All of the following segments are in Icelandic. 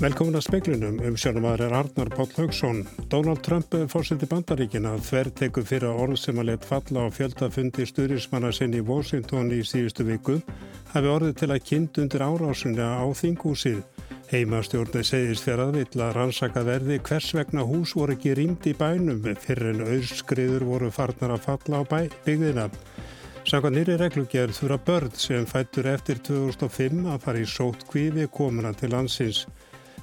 Velkomin að speiklunum um sjónumadur er Arnar Páll Haugsson. Donald Trump fórseti bandaríkina þver teku fyrir orð sem að let falla á fjöldafundi stuðrismanna sinn í Washington í síðustu viku hafi orðið til að kind undir árásunni á þingúsið. Heimastjórni segist fyrir að vill að rannsaka verði hvers vegna hús voru ekki rýmd í bænum fyrir en auðskriður voru farnar að falla á bæ, byggðina. Samkvæmt nýri reglugjörð þurra börn sem fættur eftir 2005 að fara í sótt kvífi komuna til landsins.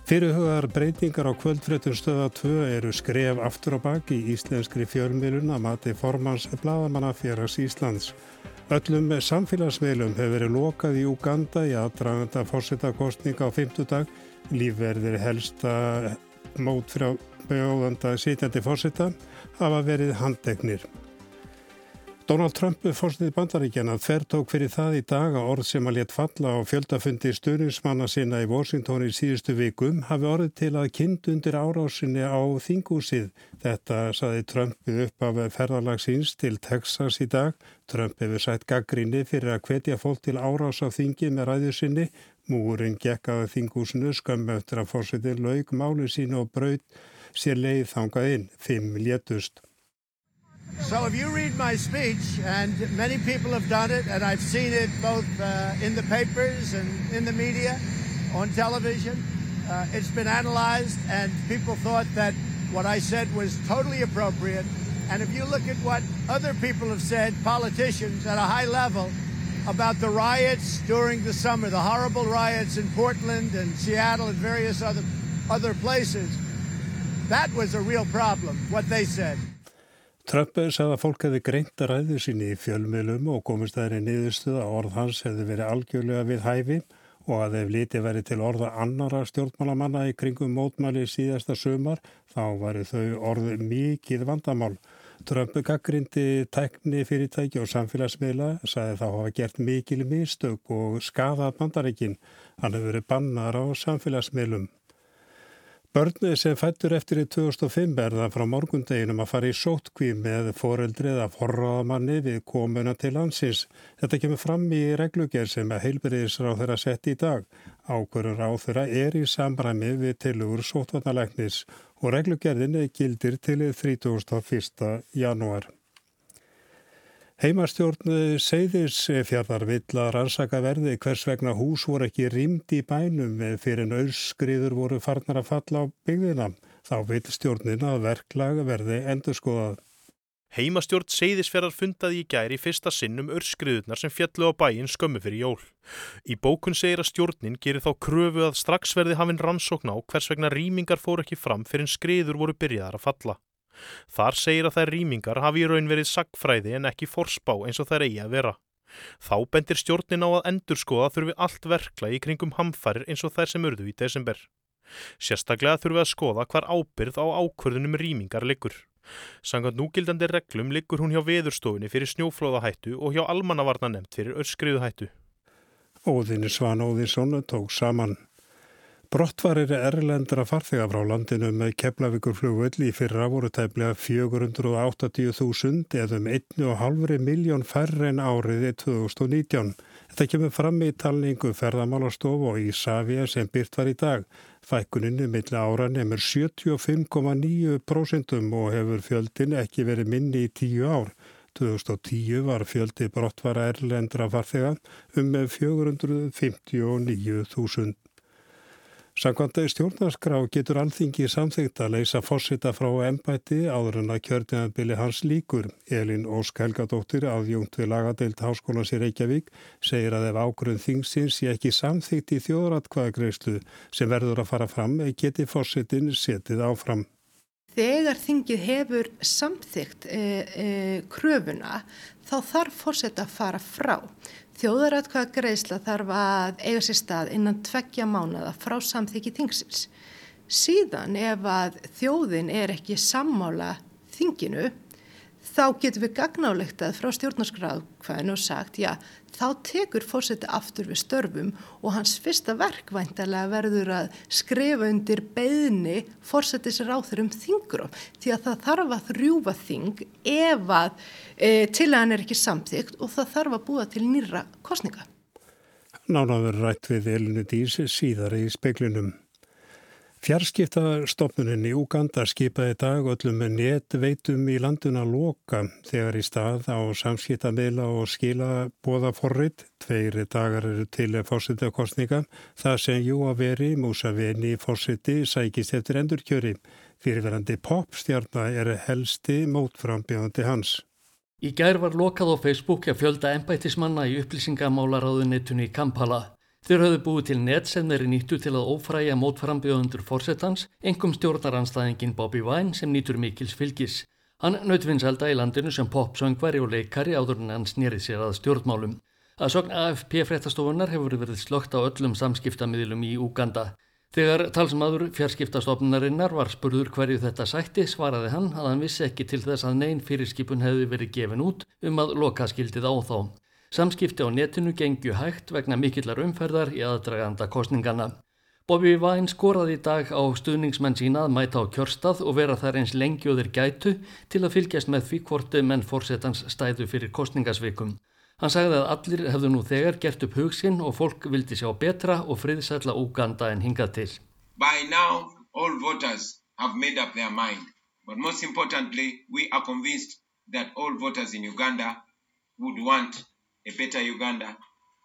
Fyrirhugaðar breytingar á kvöldfréttum stöða 2 eru skref aftur á baki í íslenskri fjölmiðlun að mati formans Blaðamannafélags Íslands. Öllum samfélagsmiðlum hefur verið lokað í Uganda í aðdraganda fórsetakostninga á 50 dag. Lífverðir helsta mót frá bjóðanda sitjandi fórseta hafa verið handdegnir. Donald Trump fórstuði bandaríkjana þertók fyrir það í dag að orð sem að let falla á fjöldafundi stuðnismanna sinna í Washington í síðustu vikum hafi orðið til að kind undir árásinni á þingúsið. Þetta saði Trump upp af ferðalagsins til Texas í dag. Trump hefur sætt gaggrinni fyrir að hvetja fólk til árás á þingi með ræðu sinni. Múurinn gekk að þingúsinu skömmu eftir að fórstuði laug málu sínu og braut sér leið þangað inn. Fimm létust. So if you read my speech, and many people have done it, and I've seen it both uh, in the papers and in the media, on television, uh, it's been analyzed, and people thought that what I said was totally appropriate. And if you look at what other people have said, politicians at a high level, about the riots during the summer, the horrible riots in Portland and Seattle and various other, other places, that was a real problem, what they said. Trump sagði að fólk hefði greint að ræðu síni í fjölmiðlum og komist þær í niðurstuð að orð hans hefði verið algjörlega við hæfi og að ef liti verið til orða annara stjórnmálamanna í kringum mótmæli síðasta sömar þá varu þau orð mikið vandamál. Trump gaggrindi tekni fyrirtæki og samfélagsmiðla sagði þá hafa gert mikil mistök og skadað bandaríkin. Hann hefur verið bannar á samfélagsmiðlum. Börnið sem fættur eftir í 2005 verða frá morgundeginum að fara í sótkví með foreldrið af forraðamanni við komuna til landsins. Þetta kemur fram í reglugjör sem að heilbyrðisráð þeirra sett í dag. Ákvörður ráð þeirra er í samræmi við tilugur sótvarnalegnis og reglugjörðin gildir til 31. janúar. Heimastjórn Seyðis fjarnar vill að rannsaka verði hvers vegna hús voru ekki rýmd í bænum fyrir en auðskriður voru farnar að falla á byggðina. Þá vil stjórnin að verklag verði endur skoðað. Heimastjórn Seyðisferðar fundaði í gæri fyrsta sinnum örskriðunar sem fjallu á bæin skömmu fyrir jól. Í bókun segir að stjórnin gerir þá kröfu að strax verði hafinn rannsókn á hvers vegna rýmingar fór ekki fram fyrir en skriður voru byrjaðar að falla. Þar segir að þær rýmingar hafi í raun verið sagfræði en ekki forspá eins og þær eigi að vera. Þá bendir stjórnin á að endurskoða þurfi allt verkla í kringum hamfærir eins og þær sem urðu í desember. Sérstaklega þurfi að skoða hvar ábyrð á ákvörðunum rýmingar liggur. Sangað núgildandi reglum liggur hún hjá veðurstofunni fyrir snjóflóðahættu og hjá almannavarna nefnt fyrir öskriðuhættu. Óðinni Svan Óðinsson tók saman. Brottvarir erlendra farþega frá landinu með keflavíkur flugvöld í fyrra voru tæmlega 480.000 eða um 1,5 miljón færre en áriði 2019. Þetta kemur fram í talningu ferðamálastof og í Savia sem byrt var í dag. Fækkuninu milla ára nefnir 75,9% og hefur fjöldin ekki verið minni í tíu ár. 2010 var fjöldi brottvara erlendra farþega um 459.000. Sankvandau stjórnarskrá getur alþingi samþygt að leysa fórsita frá ennbætti áður en að kjörðinabili hans líkur. Elin Ósk Helgadóttir, aðjungt við lagadeilt Háskólas í Reykjavík, segir að ef ágrunn þingsins sé ekki samþygt í þjóðratkvæðagreyslu sem verður að fara fram, geti fórsitin setið áfram. Þegar þingið hefur samþygt e, e, kröfuna þá þarf fórseta að fara frá. Þjóðaratkvæða greiðsla þarf að eiga sér stað innan tveggja mánada frá samþykki þingsins. Síðan ef að þjóðin er ekki sammála þinginu þá getur við gagnálegtað frá stjórnarskráðkvæðinu og sagt já þá tekur fórseti aftur við störfum og hans fyrsta verkvæntalega verður að skrifa undir beðni fórsetis ráþur um þingurum því að það þarf að þrjúfa þing ef að e, til að hann er ekki samþygt og það þarf að búa til nýra kostninga. Nánaður rætt við Elinu Dísi síðar í speklinum. Fjarskiptastofnunin í Uganda skipaði dag öllum netveitum í landuna loka þegar í stað á samskiptamila og skila bóða forrið. Tveiri dagar eru til fórsitakostninga. Það sem jú að veri Músaveni fórsiti sækist eftir endurkjöri. Fyrirverandi popstjarnar er helsti mótframbjöðandi hans. Í gær var lokað á Facebook að fjölda ennbættismanna í upplýsingamálaráðunetunni í Kampala. Þeir höfðu búið til net sem þeirri nýttu til að ófræja mótframbjöðundur fórsetans, engum stjórnaranstæðingin Bobby Vine sem nýtur mikils fylgis. Hann nautvinnselda í landinu sem popsöngvari og leikari áður en hann snýrið sér að stjórnmálum. Að sogn AFP fréttastofunar hefur verið slokt á öllum samskiptamiðlum í Uganda. Þegar talsmaður fjarskiptastofnunarinnar var spurður hverju þetta sætti svaraði hann að hann vissi ekki til þess að neyn fyrirskipun hefði verið gefin út um að loka skildið á þá. Samskipti á netinu gengju hægt vegna mikillar umferðar í aðdraganda kostningana. Bobby Vine skoraði í dag á stuðningsmenn sína að mæta á kjörstað og vera þar eins þeir gætu til að fylgjast með því hvortu menn fórsetans stæðu fyrir kostningasvikum. Hann sagði að allir hefðu nú þegar gert upp hugsin og fólk vildi sjá betra og friðsætla Uganda en hingað til. By now all voters have made up their mind but most importantly we are convinced that all voters in Uganda would want a better Uganda,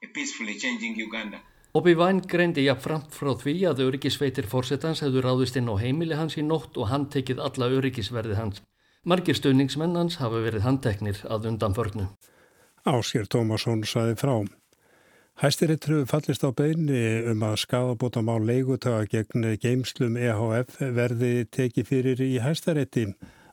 a peacefully changing Uganda. Vine greindi jafnframt frá því að öryggisveitir fórsetans hefðu ráðist inn á heimili hans í nótt og hann tekið alla öryggisverði hans. Margir stöðningsmenn hans hafa verið handteknir að undan förnu. Áskjör Tómasson saði frá. Hæstiritru fallist á beini um að skadabóta má leigutöga gegn geimslum EHF verði tekið fyrir í hæstarétti.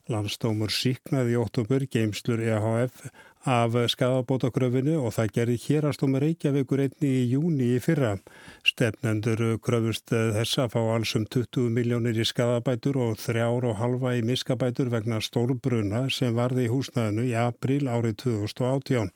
Landstómur síknaði í óttubur geimslur EHF af skadabótakröfinu og það gerði hérastómur Reykjavíkur einni í júni í fyrra. Stefnendur kröfust þess að fá alls um 20 miljónir í skadabætur og þrjár og halva í miskabætur vegna stórbruna sem varði í húsnaðinu í april árið 2018.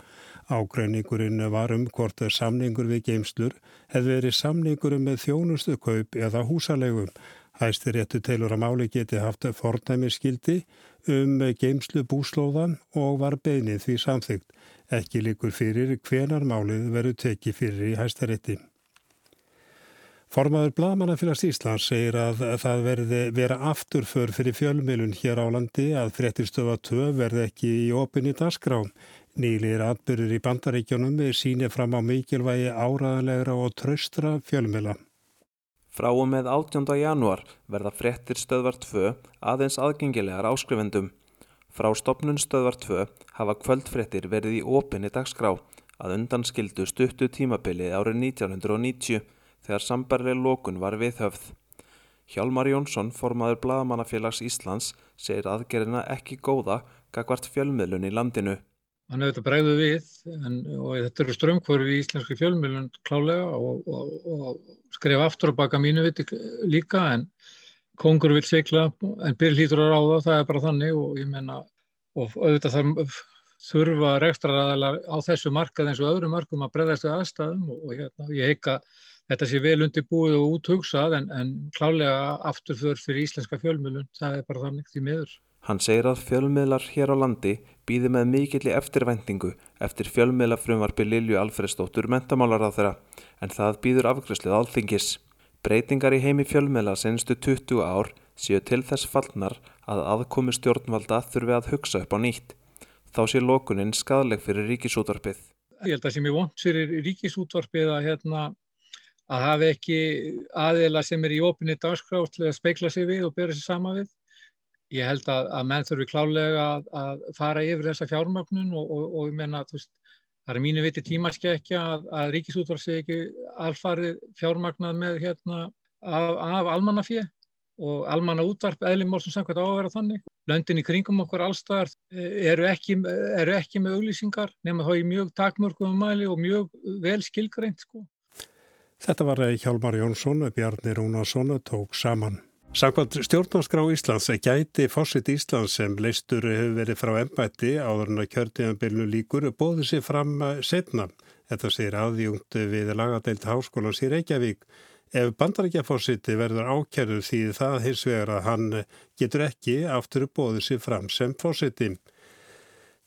Ágreiningurinn var um hvort samningur við geimslur hefði verið samningur með þjónustu kaup eða húsalegum. Hæstir réttu teilur að máli geti haft fornæmiskildi um geimslu búslóðan og var beinið því samþygt. Ekki líkur fyrir hvenar málið veru tekið fyrir í hæstarétti. Formaður Blamanafélags Íslands segir að það verði vera afturför fyrir fjölmilun hér á landi að frettirstöfa 2 verði ekki í opinni dasgrám. Nýlir atbyrður í bandaríkjónum er sínið fram á mikilvægi áraðanlegra og tröstra fjölmila. Frá og með 18. janúar verða frettir stöðvar 2 aðeins aðgengilegar áskrifendum. Frá stopnun stöðvar 2 hafa kvöldfrettir verið í opinni dagskrá að undanskildu stuttu tímabilið árið 1990 þegar sambarlega lókun var við höfð. Hjálmar Jónsson, formaður Blagamannafélags Íslands, segir aðgerina ekki góða gagvart fjölmiðlun í landinu. Hann hefur þetta bregðu við en, og þetta eru strömmkvörfi í íslenski fjölmjölun klálega og, og, og skref aftur og baka mínu viti líka en kongur vil segla en byrj hlýtur að ráða, það er bara þannig og ég menna og auðvitað þarf þurfa rekstraræðalar á þessu markað eins og öðru markum að bregðast við aðstæðum og, og hérna, ég heika þetta sé vel undir búið og úthugsað en, en klálega afturför fyrir íslenska fjölmjölun, það er bara þannig því miður. Hann segir að fjölmiðlar hér á landi býði með mikilli eftirvæntingu eftir fjölmiðlafrumvarpi Lilju Alfredsdóttur mentamálar á þeirra en það býður afgræslið alþingis. Breytingar í heimi fjölmiðla senstu 20 ár séu til þess fallnar að aðkomi stjórnvalda þurfi að hugsa upp á nýtt. Þá sé lókuninn skadleg fyrir ríkisútvarpið. Ég held að sem ég vond fyrir ríkisútvarpið að, hérna, að hafa ekki aðeila sem er í opinni dagskrátt að speikla sig við og bera sig sama við ég held að, að menn þurfi klálega að, að fara yfir þessa fjármögnun og, og, og ég menna að það er mínu viti tímaskekkja að, að ríkisútvar sé ekki alfarið fjármagnað með hérna af, af almannafið og almanna útvarp eðlimál sem samkvæmt á að vera þannig. Löndin í kringum okkur allstaðar eh, eru ekki, eru ekki með auglýsingar nema þá í mjög takmörgum mæli og mjög vel skilgreint sko. Þetta var Hjálmar Jónsson, Bjarni Rúnarsson tók saman. Samkvæmt stjórnarskrá Íslands gæti fósitt Íslands sem leistur hefur verið frá ennbætti áður en að kjörtiðanbylnu líkur bóði sér fram setna. Þetta sér aðjungt við lagadeilt háskólan sér Reykjavík. Ef bandarækjafósitti verður ákjörður því það hins vegar að hann getur ekki aftur bóði sér fram sem fósitti.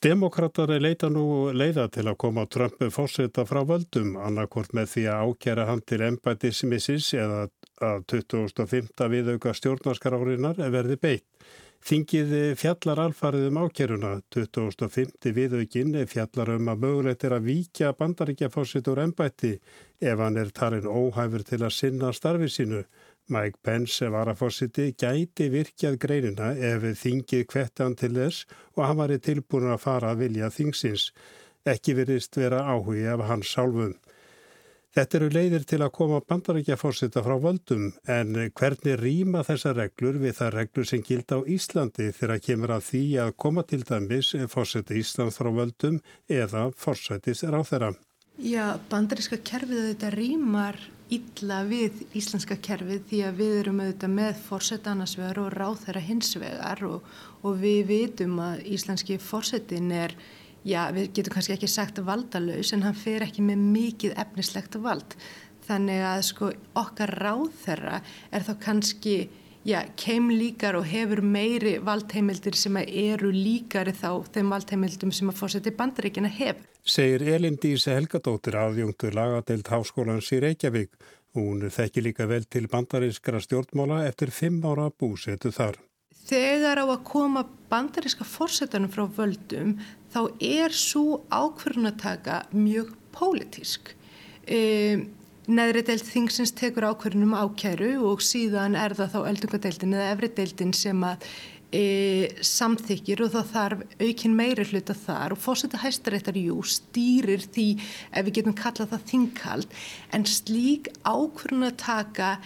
Demokrater leita nú leiða til að koma Trump fósita frá völdum annarkort með því að ákjæra hann til ennbættismissis eða að 2005. viðauka stjórnarskarárinar verði beitt. Þingið fjallar alfarið um ákeruna. 2005. viðaukinn fjallar um að mögulegt er að víkja bandaríkja fórsitur ennbætti ef hann er tarin óhæfur til að sinna starfi sínu. Mike Pence varafórsiti gæti virkjað greinina ef þingið kvettan til þess og hann var tilbúin að fara að vilja þingsins. Ekki virðist vera áhugi af hans sálfum. Þetta eru leiðir til að koma bandarækja fórsita frá völdum en hvernig rýma þessa reglur við það reglur sem gildi á Íslandi þegar kemur að því að koma til dæmis fórsita Íslands frá völdum eða fórsætis er á þeirra. Já, bandaríska kerfið auðvitað rýmar illa við íslenska kerfið því að við erum auðvitað með fórseta annars vegar og ráð þeirra hins vegar og, og við vitum að íslenski fórsetin er já, við getum kannski ekki sagt valdalaus en hann fer ekki með mikið efnislegt vald. Þannig að sko okkar ráð þeirra er þá kannski, já, keim líkar og hefur meiri valdheimildir sem eru líkari þá þeim valdheimildum sem að fórseti bandaríkina hefur. Segir Elin Díse Helgadóttir aðjungtur lagadeild háskólans í Reykjavík. Hún þekki líka vel til bandarískra stjórnmála eftir fimm ára búsetu þar. Þegar á að koma bandaríska fórsetanum frá völdum þá er svo ákverðunataka mjög pólitísk. E, neðri deilt þingsins tekur ákverðunum ákæru og síðan er það þá öldungadeildin eða efri deildin sem að e, samþykir og það þarf aukin meiri hluta þar og fórseta hæstaréttar, jú, stýrir því ef við getum kallað það þingkald en slík ákverðunataka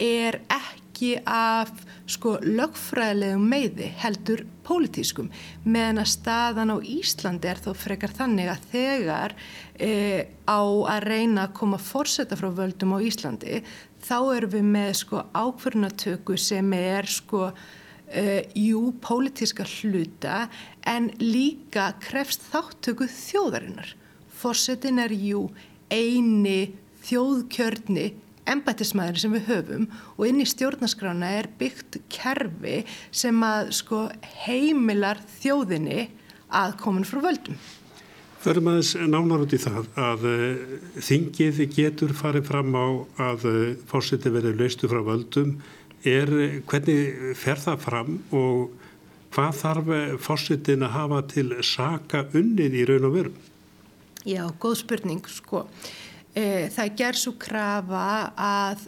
er ekki ekki af sko lögfræðilegum meiði heldur pólitískum meðan að staðan á Íslandi er þó frekar þannig að þegar e, á að reyna að koma fórseta frá völdum á Íslandi þá erum við með sko ákverðunatöku sem er sko e, jú pólitíska hluta en líka krefst þáttöku þjóðarinnar. Fórsetin er jú eini þjóðkjörni embættismæður sem við höfum og inn í stjórnaskrána er byggt kerfi sem að sko heimilar þjóðinni að komin frá völdum. Förum aðeins nánar út í það að uh, þingið getur farið fram á að uh, fórseti verið laustu frá völdum. Er, hvernig fer það fram og hvað þarf fórsetin að hafa til saka unnið í raun og veru? Já, góð spurning sko. E, það ger svo krafa að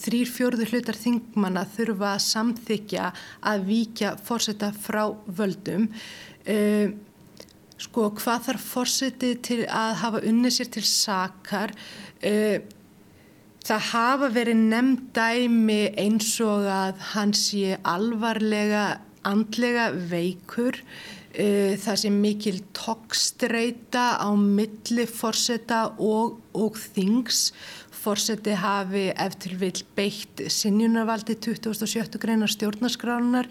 þrýr fjörður hlutar þingmanna þurfa að samþykja að víkja fórseta frá völdum. E, sko hvað þarf fórseti til að hafa unnið sér til sakar? E, það hafa verið nefnd dæmi eins og að hans sé alvarlega andlega veikur Eh, það sem mikil tókstreita á milli forseta og, og þings. Forseti hafi eftir vil beitt sinjunarvaldi 2007. greinar stjórnarskránar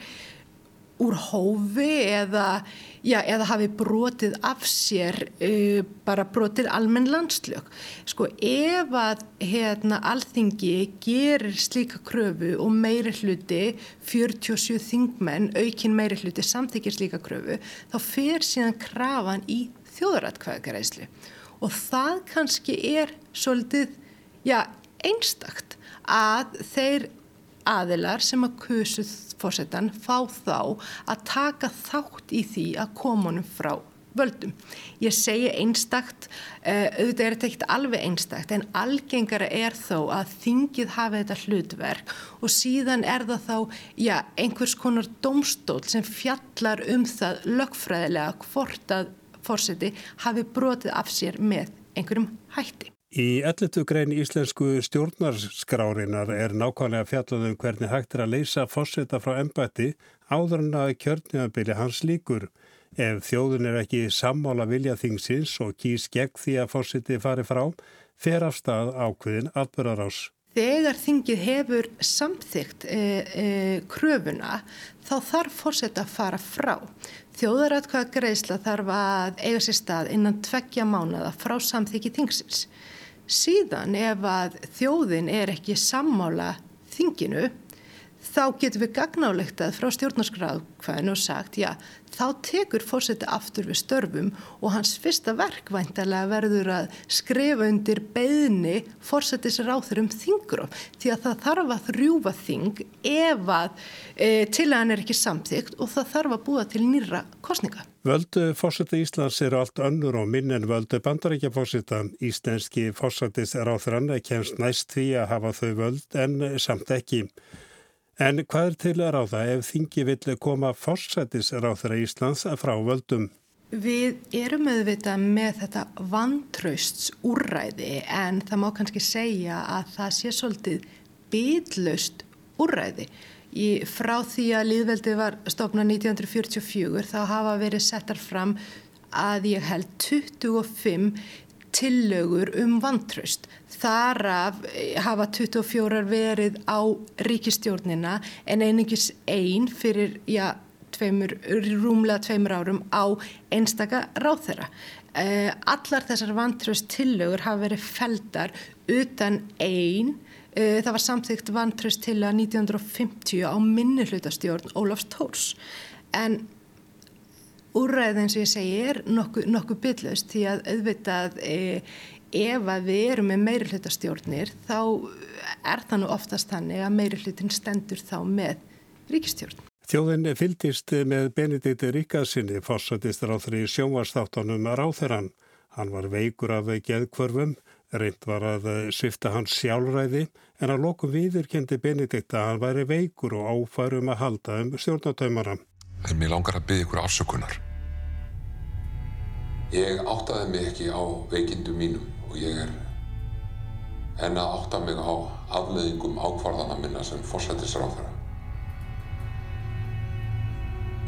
úr hófi eða, já, eða hafi brotið af sér uh, bara brotið almenn landslög. Sko ef að hérna, alþingi gerir slíka kröfu og meiri hluti 47 þingmenn, aukin meiri hluti samþykir slíka kröfu, þá fer síðan krafan í þjóðaratkvæðagaræslu og það kannski er svolítið, já, einstakt að þeir aðilar sem að kusuð fórsetan fá þá að taka þátt í því að komunum frá völdum. Ég segi einstakt, uh, auðvitað er þetta ekkert alveg einstakt en algengara er þó að þingið hafi þetta hlutverk og síðan er það þá já, einhvers konar domstól sem fjallar um það lögfræðilega hvort að fórseti hafi brotið af sér með einhverjum hætti. Í 11. grein íslensku stjórnarskrárinar er nákvæmlega fjallaðum hvernig hægt er að leysa fórseta frá ennbætti áður en að kjörnjabili hans líkur. Ef þjóðun er ekki sammála vilja þingsins og kýs gegn því að fórseti fari frá, fer af stað ákveðin alburarás. Þegar þingið hefur samþygt e, e, kröfuna þá þarf fórseta að fara frá. Þjóðaratkvæða greiðsla þarf að eiga sér stað innan tveggja mánada frá samþykji þingsins. Síðan ef að þjóðin er ekki sammála þinginu þá getum við gagnálegtað frá stjórnarskráðkvæðinu og sagt, já, þá tekur fórseti aftur við störfum og hans fyrsta verkvæntalega verður að skrifa undir beðni fórsetis ráður um þingurum því að það þarf að þrjúfa þing ef að e, til að hann er ekki samþygt og það þarf að búa til nýra kostninga. Völdu fórseti Íslands eru allt önnur og minn en völdu bandaríkja fórseta. Íslenski fórsetis ráður hann kemst næst því að hafa þau völd en samt ekki. En hvað er til að ráða ef þingi vill koma fórsættis ráðra Íslands frá völdum? Við erum auðvitað með þetta vantrausts úrræði en það má kannski segja að það sé svolítið byllust úrræði. Í, frá því að líðveldi var stofnað 1944 þá hafa verið settar fram að ég held 25 tillögur um vantraust. Þar af hafa 24 verið á ríkistjórnina en einingis einn fyrir já, tveimur, rúmlega tveimur árum á einstaka ráþera. Eh, allar þessar vantraust tillögur hafa verið feldar utan einn eh, Það var samþygt vantraust til að 1950 á minnihlutastjórn Ólafs Tórs en úrræðin sem ég segi er nokkuð nokku byllust því að auðvitað e, ef að við erum með meiri hlutastjórnir þá er það nú oftast þannig að meiri hlutin stendur þá með ríkistjórn. Þjóðin fyldist með Benedikt Ríkarsinni fórsættistur á því sjónvastáttanum ráþeran. Hann var veikur af geðkvörfum, reynd var að svifta hans sjálfræði en að lokum viðurkendi Benedikt að hann væri veikur og áfærum að halda um stjórnatöymara. En mér langar að byggja ykkur afsökunar. Ég áttaði mig ekki á veikindu mínum og ég er en að átta mig á afleðingum ákvarðana minna sem fórsættisráðara.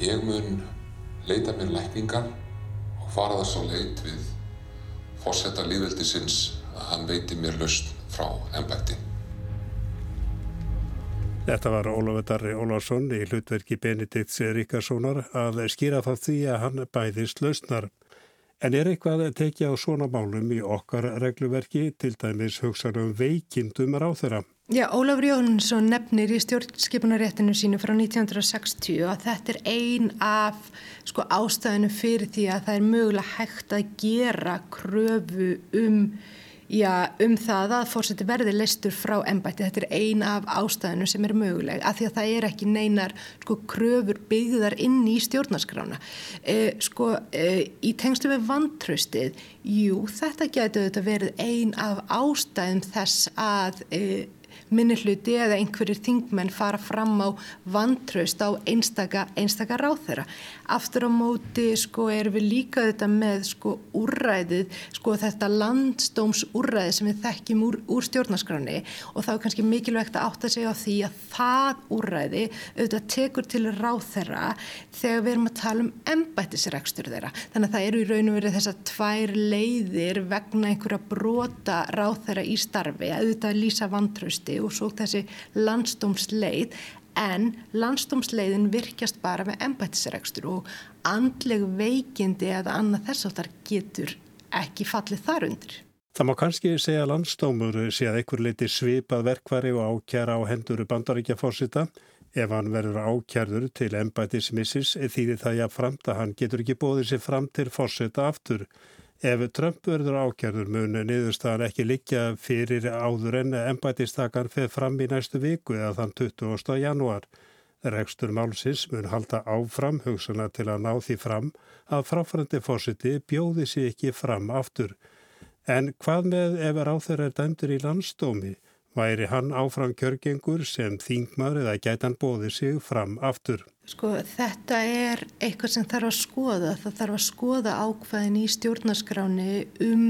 Ég mun leita mér lækningar og fara þess að leit við fórsætta líðveldisins að hann veiti mér lausn frá ennbætti. Þetta var Ólafur Darri Ólafsson í hlutverki Benedikts Ríkarssonar að skýra það því að hann bæðist lausnar. En er eitthvað að tekja á svona málum í okkar regluverki, til dæmis hugsanum veikindum ráþeira? Já, Ólafur Jónsson nefnir í stjórnskipunaréttinu sínu frá 1960 að þetta er ein af sko, ástæðinu fyrir því að það er mögulega hægt að gera kröfu um Já, um það að fórseti verði listur frá ennbætti, þetta er ein af ástæðinu sem er möguleg, af því að það er ekki neinar sko kröfur byggðar inn í stjórnarskrána. Eh, sko, eh, í tengstu við vantraustið, jú, þetta getur þetta verið ein af ástæðum þess að eh, minnihluti eða einhverjir þingmenn fara fram á vantraust á einstaka, einstaka ráþeira. Aftur á móti sko erum við líka þetta með sko úrræðið, sko þetta landstóms úrræði sem við þekkjum úr, úr stjórnarskráni og þá er kannski mikilvægt að átta sig á því að það úrræði auðvitað tekur til ráþeira þegar við erum að tala um embættisrekstur þeirra. Þannig að það eru í raun og verið þessar tvær leiðir vegna einhverja brota ráþeira í starfi að auðvitað lýsa vantrausti og svo þessi landstómsleið en landstómsleiðin virkjast bara með embættisrekstur og andleg veikindi eða annað þess að það getur ekki fallið þar undir. Það má kannski segja landstómur sé að einhver leiti svipað verkvari og ákjara á hendur bandaríkja fórsita. Ef hann verður ákjærður til embættismissis þýðir það jáfnframt að hann getur ekki bóðið sér fram til fórsita aftur. Ef Trump verður ákjörður mun niðurstaðan ekki liggja fyrir áður en embætistakan feð fram í næstu viku eða þann 20. janúar. Rekstur málsins mun halda áfram hugsuna til að ná því fram að fráfærandi fósiti bjóði sér ekki fram aftur. En hvað með ef ráþur er dæmdur í landstómi? Væri hann áfram kjörgengur sem þingmar eða gætan bóði sig fram aftur? Sko þetta er eitthvað sem þarf að skoða. Það þarf að skoða ákveðin í stjórnarskráni um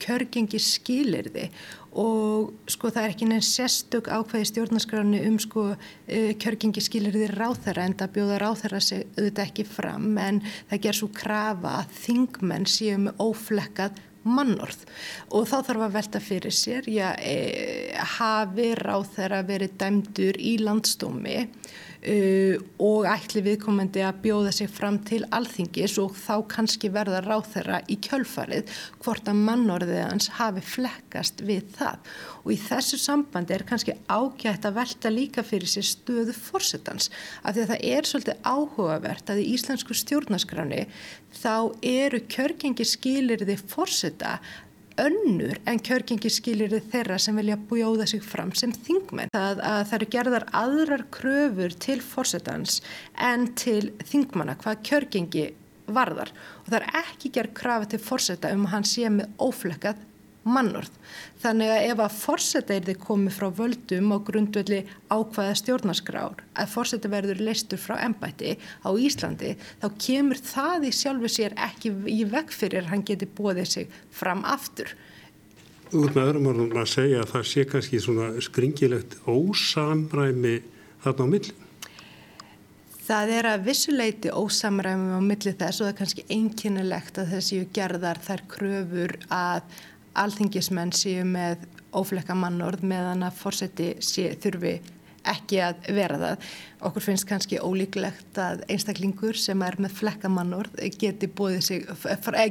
kjörgengi skilirði og sko það er ekki neins sérstök ákveði stjórnarskráni um sko eh, kjörgengi skilirði ráþæra en það bjóða ráþæra sig auðvitað ekki fram en það ger svo krafa að þingmenn séu með óflekkað mannorð. Og þá þarf að velta fyrir sér já, e, hafi ráþæra verið dæmdur í landstómi uh, og ætli viðkomandi að bjóða sig fram til alþingis og þá kannski verða ráð þeirra í kjölfarið hvort að mannorðið hans hafi flekkast við það. Og í þessu sambandi er kannski ágætt að velta líka fyrir sér stöðu fórsetans af því að það er svolítið áhugavert að í íslensku stjórnaskráni þá eru kjörgengi skilirði fórseta önnur en kjörgengi skilir þeirra sem vilja bjóða sig fram sem þingmenn. Það, það eru gerðar aðrar kröfur til fórsetans en til þingmanna hvað kjörgengi varðar og það er ekki gerð krafa til fórseta um að hann sé með óflekkað mannorð. Þannig að ef að fórseta þið komið frá völdum á grundvelli ákvaða stjórnarskrár að fórseta verður leistur frá ennbætti á Íslandi þá kemur það í sjálfu sér ekki í veg fyrir hann geti bóðið sig fram aftur. Út með öðrum orðum að segja að það sé kannski svona skringilegt ósamræmi þarna á millin. Það er að vissuleiti ósamræmi á milli þess og það er kannski einkynilegt að þessi gerðar þær kröfur að alþingismenn séu með óflekka mannorð meðan að fórseti þurfi ekki að vera það. Okkur finnst kannski ólíklegt að einstaklingur sem er með flekkamannorð geti, sig,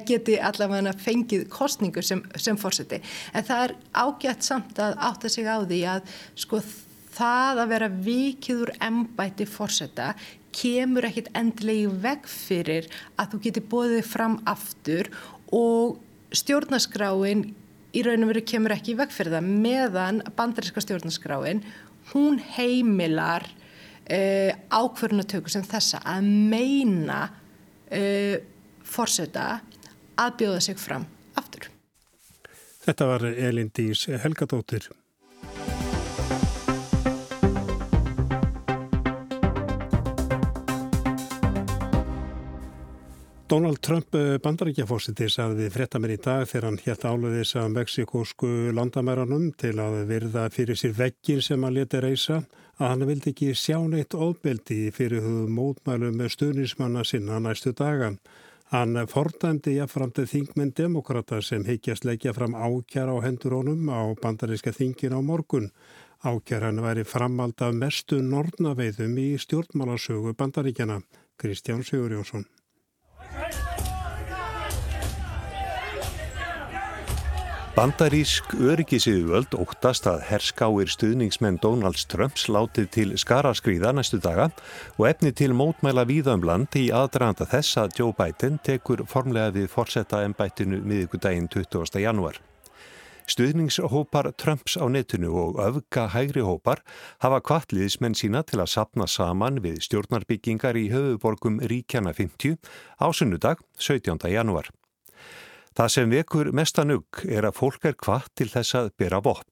geti allavega fengið kostningu sem, sem fórseti. En það er ágætt samt að átta sig á því að sko, það að vera vikiður embæti fórseta kemur ekkit endilegi veg fyrir að þú geti bóðið fram aftur og stjórnaskráin í raun og veru kemur ekki í vegferða meðan bandaríska stjórnaskráin hún heimilar uh, ákverðunatöku sem þessa að meina uh, forseta að bjóða sig fram aftur. Þetta var Elin Dís Helgadóttir. Donald Trump eh, bandaríkjafósiti sagði frétta mér í dag þegar hann hétt áluðis að meksikósku landamæranum til að virða fyrir sér veggin sem hann leti reysa að hann vildi ekki sjá neitt ofbeldi fyrir þú mótmælu með stuðnismanna sinna næstu daga. Hann fordæmdi jáfnframtið þingmenn demokrata sem heikjast leggja fram ákjara á hendur honum á bandaríska þingin á morgun. Ákjaran væri framald af mestu nornaveiðum í stjórnmálasögu bandaríkjana. Kristján Sigurjónsson. Bandarísk öryggisíðuvöld óttast að herskáir stuðningsmenn Donalds Trumps látið til skaraskríða næstu daga og efni til mótmæla víðamland um í aðdraðanda þess að Joe Biden tekur formlega við forsetta ennbættinu miðugudaginn 20. janúar. Stuðningshópar Trumps á netinu og öfga hægri hópar hafa kvartliðismenn sína til að sapna saman við stjórnarbyggingar í höfuborgum Ríkjana 50 á sunnudag 17. janúar. Það sem vekur mestanugg er að fólk er hvað til þess að byrja vopn.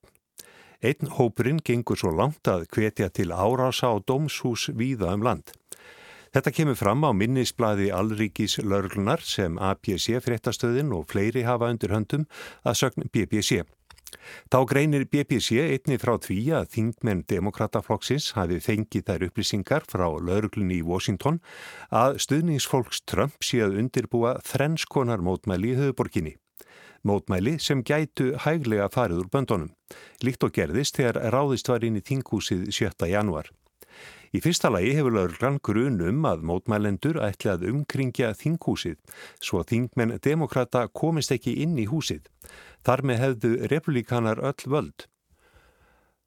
Einn hópurinn gengur svo langt að hvetja til árása á dómshús víða um land. Þetta kemur fram á minnisbladi Alríkis Lörglunar sem APC fréttastöðin og fleiri hafa undir höndum að sögn BBC. Þá greinir BBC einni frá því að þingmenn demokrataflokksins hafi fengið þær upplýsingar frá lauruglunni í Washington að stuðningsfolks Trump sé að undirbúa þrennskonar mótmæli í höfuborginni. Mótmæli sem gætu hæglega farið úr böndunum, líkt og gerðist þegar ráðist var inn í þingúsið 7. januar. Í fyrsta lagi hefur laurglann grunum að mótmælendur ætli að umkringja þinghúsið svo þingmenn demokrata komist ekki inn í húsið. Þar með hefðu republikanar öll völd.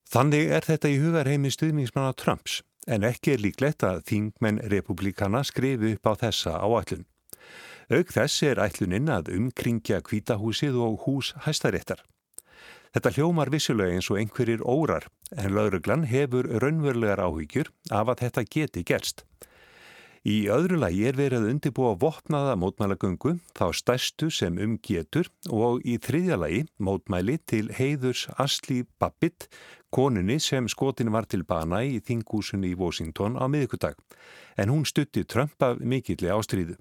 Þannig er þetta í hugarheimi stuðningsmanna Trumps en ekki er líklegt að þingmenn republikana skrifu upp á þessa áætlun. Aug þess er ætluninn að umkringja kvítahúsið og hús hæstaréttar. Þetta hljómar vissulega eins og einhverjir órar en lauruglan hefur raunverulegar áhyggjur af að þetta geti gerst. Í öðru lagi er verið að undibúa vopnaða mótmælagöngu, þá stærstu sem um getur og í þriðja lagi mótmæli til heiðurs Asli Babbitt, konunni sem skotin var til bana í þingúsunni í Washington á miðugudag, en hún stutti Trump af mikilli ástríðu.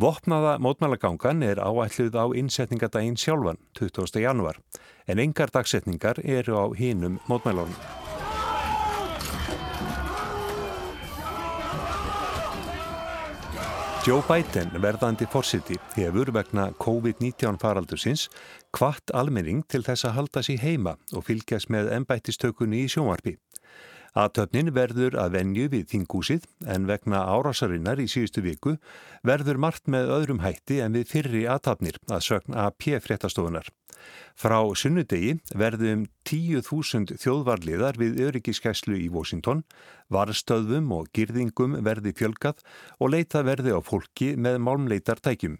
Vopnaða mótmælagangan er áætluð á innsetningadaginn sjálfan, 20. januar, en engar dagsetningar eru á hinum mótmælunum. Joe Biden, verðandi fórsiti, hefur vegna COVID-19 faraldursins kvart almenning til þess að halda sér heima og fylgjast með ennbættistökunni í sjónvarpi. Aðtöfnin verður að venju við þingúsið en vegna árásarinnar í síðustu viku verður margt með öðrum hætti en við fyrri aðtöfnir að sögn AP fréttastofunar. Frá sunnudegi verðum 10.000 þjóðvarliðar við öryggiskæslu í Washington, varstöðum og girðingum verði fjölgað og leita verði á fólki með málmleitartækjum.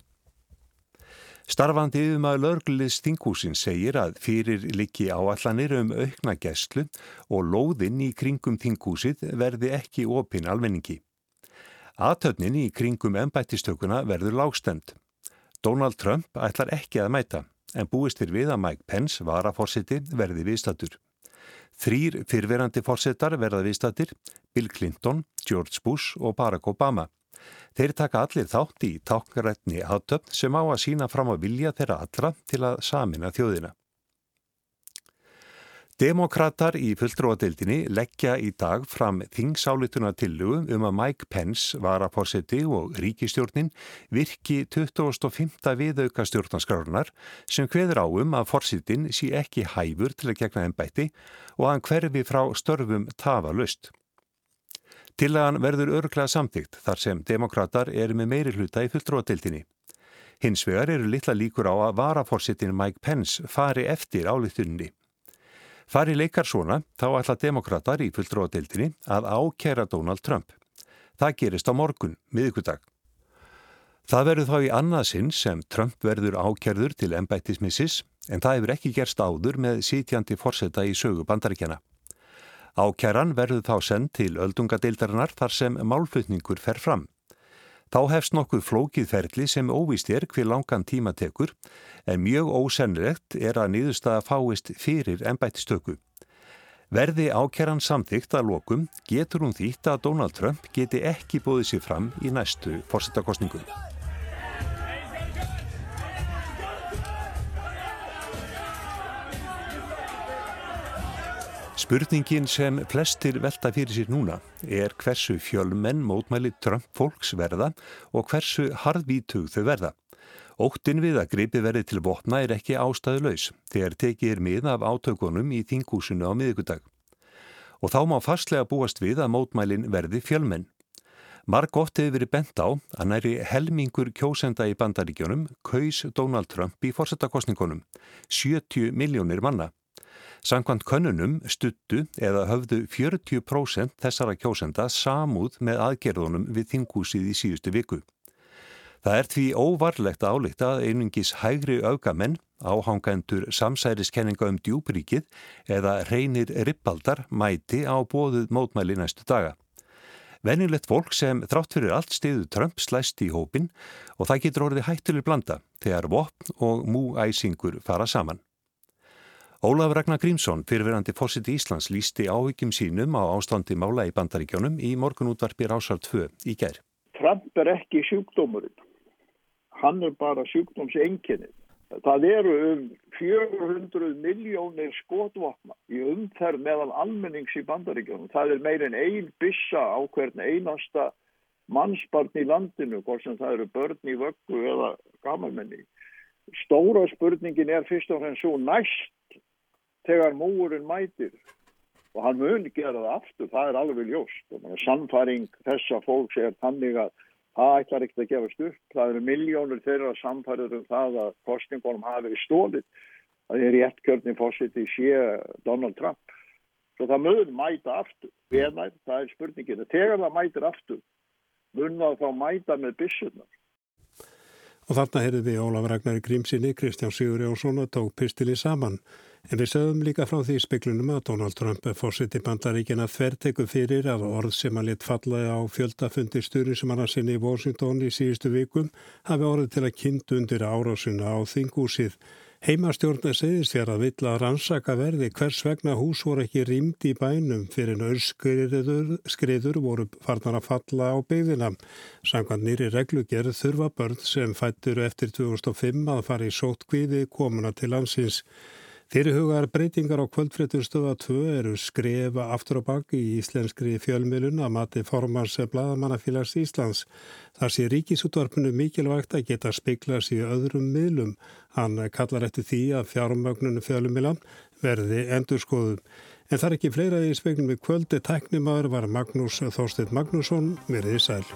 Starfandi yfirmaður lörglið Stinghúsin segir að fyrir likki áallanir um aukna gæslu og lóðinn í kringum Tinghúsið verði ekki opinn almenningi. Aðtöfnin í kringum ennbættistökuna verður lágstend. Donald Trump ætlar ekki að mæta en búistir við að Mike Pence varaforsiti verði viðstatur. Þrýr fyrverandi forsetar verða viðstatir, Bill Clinton, George Bush og Barack Obama. Þeir taka allir þátt í táknarætni aðtöfn sem á að sína fram að vilja þeirra allra til að samina þjóðina. Demokrater í fulltróadeildinni leggja í dag fram þingsálituna tillugu um að Mike Pence var að fórseti og ríkistjórnin virki 25. viðauka stjórnarskrárunar sem hveður áum að fórsetin sé ekki hæfur til að gegna ennbætti og að hann hverfi frá störfum tafa löst. Tillagan verður örglega samtíkt þar sem demokrater eru með meiri hluta í fulltróðatildinni. Hins vegar eru litla líkur á að varaforsettin Mike Pence fari eftir álittunni. Fari leikar svona þá ætla demokrater í fulltróðatildinni að ákera Donald Trump. Það gerist á morgun, miðugudag. Það verður þá í annaðsinn sem Trump verður ákerður til embættismissis en það hefur ekki gerst áður með sítjandi forsetta í sögu bandaríkjana. Ákjæran verður þá send til öldungadeildarinnar þar sem málflutningur fer fram. Þá hefst nokkuð flókið ferli sem óvist er hver langan tíma tekur en mjög ósennilegt er að niðurstaða fáist fyrir ennbættistöku. Verði ákjæran samþygt að lokum getur hún þýtt að Donald Trump geti ekki bóðið sér fram í næstu fórsettakostningu. Spurningin sem flestir velta fyrir sér núna er hversu fjölmenn mótmæli Trump fólks verða og hversu harðvítug þau verða. Óttin við að gripi verði til vopna er ekki ástæðu laus þegar tekið er mið af átökunum í þingúsinu á miðugudag. Og þá má fastlega búast við að mótmælin verði fjölmenn. Mark oft hefur verið bent á að næri helmingur kjósenda í bandaríkjónum kaus Donald Trump í fórsettakostningunum, 70 miljónir manna. Sankvæmt könnunum stuttu eða höfðu 40% þessara kjósenda samúð með aðgerðunum við þingúsið í síðustu viku. Það er því óvarlegt að álíkta að einungis hægri augamenn, áhangendur samsæriskenninga um djúbríkið eða reynir rippaldar mæti á bóðuð mótmæli næstu daga. Venilegt fólk sem þrátt fyrir allt stiðu Trump slæst í hópin og það getur orðið hættileg blanda þegar vopn og múæsingur fara saman. Ólaf Ragnar Grímsson, fyrirverandi fórsiti Íslands, lísti áhyggjum sínum á ástandi mála í bandaríkjónum í morgunútvarpi Rásar 2 í gær. Trump er ekki sjúkdómurinn. Hann er bara sjúkdómsenginnið. Það eru um 400 miljónir skotvopna í umferð meðal almennings í bandaríkjónum. Það er meir en ein bissa á hvern einasta mannsbarn í landinu, hvort sem það eru börn í vöggu eða gamalmenni. Stóra spurningin er fyrst og fremst svo næst þegar múurinn mætir. Og hann mun gera það aftur, það er alveg ljóst. Samfæring þessa fólks er þannig að það ætlar ekkert að gefast upp, það eru miljónur þeirra samfærið um það að kostningunum hafi stólið, það er í ettkjörni fósiti sé Donald Trump. Svo það mun mæta aftur. Venær, það er spurningin, þegar það mætir aftur mun það þá mæta með bissunar Og þarna heyrðum við Ólaf Ragnar Grímsinni, Kristján Sigur Jónsson og tók pistilið saman. En við sögum líka frá því speklunum að Donald Trump fórsett í bandaríkina þverteku fyrir að orð sem að lit falla á fjöldafundi styrri sem hann að sinni í Washington í síðustu vikum hafi orðið til að kynnt undir árásuna á þingúsið. Heimastjórna segist þér að vill að rannsaka verði hvers vegna hús voru ekki rýmd í bænum fyrir nörskriður skriður voru farnar að falla á byggðina. Samkvæmt nýri reglugerð þurfa börn sem fættur eftir 2005 að fara í sótkvíði komuna til landsins. Fyrirhugar breytingar á kvöldfréttur stöða 2 eru skrefa aftur á baki í íslenskri fjölmjölun að mati formans Blaðamannafélags Íslands. Þar sé ríkisútvarpinu mikilvægt að geta speiklast í öðrum miðlum. Hann kallar eftir því að fjármögnunu fjölmjölan verði endur skoðum. En það er ekki fleira í spegnum við kvöldi. Tæknimaður var Magnús Þorstedt Magnússon, verið í sæl.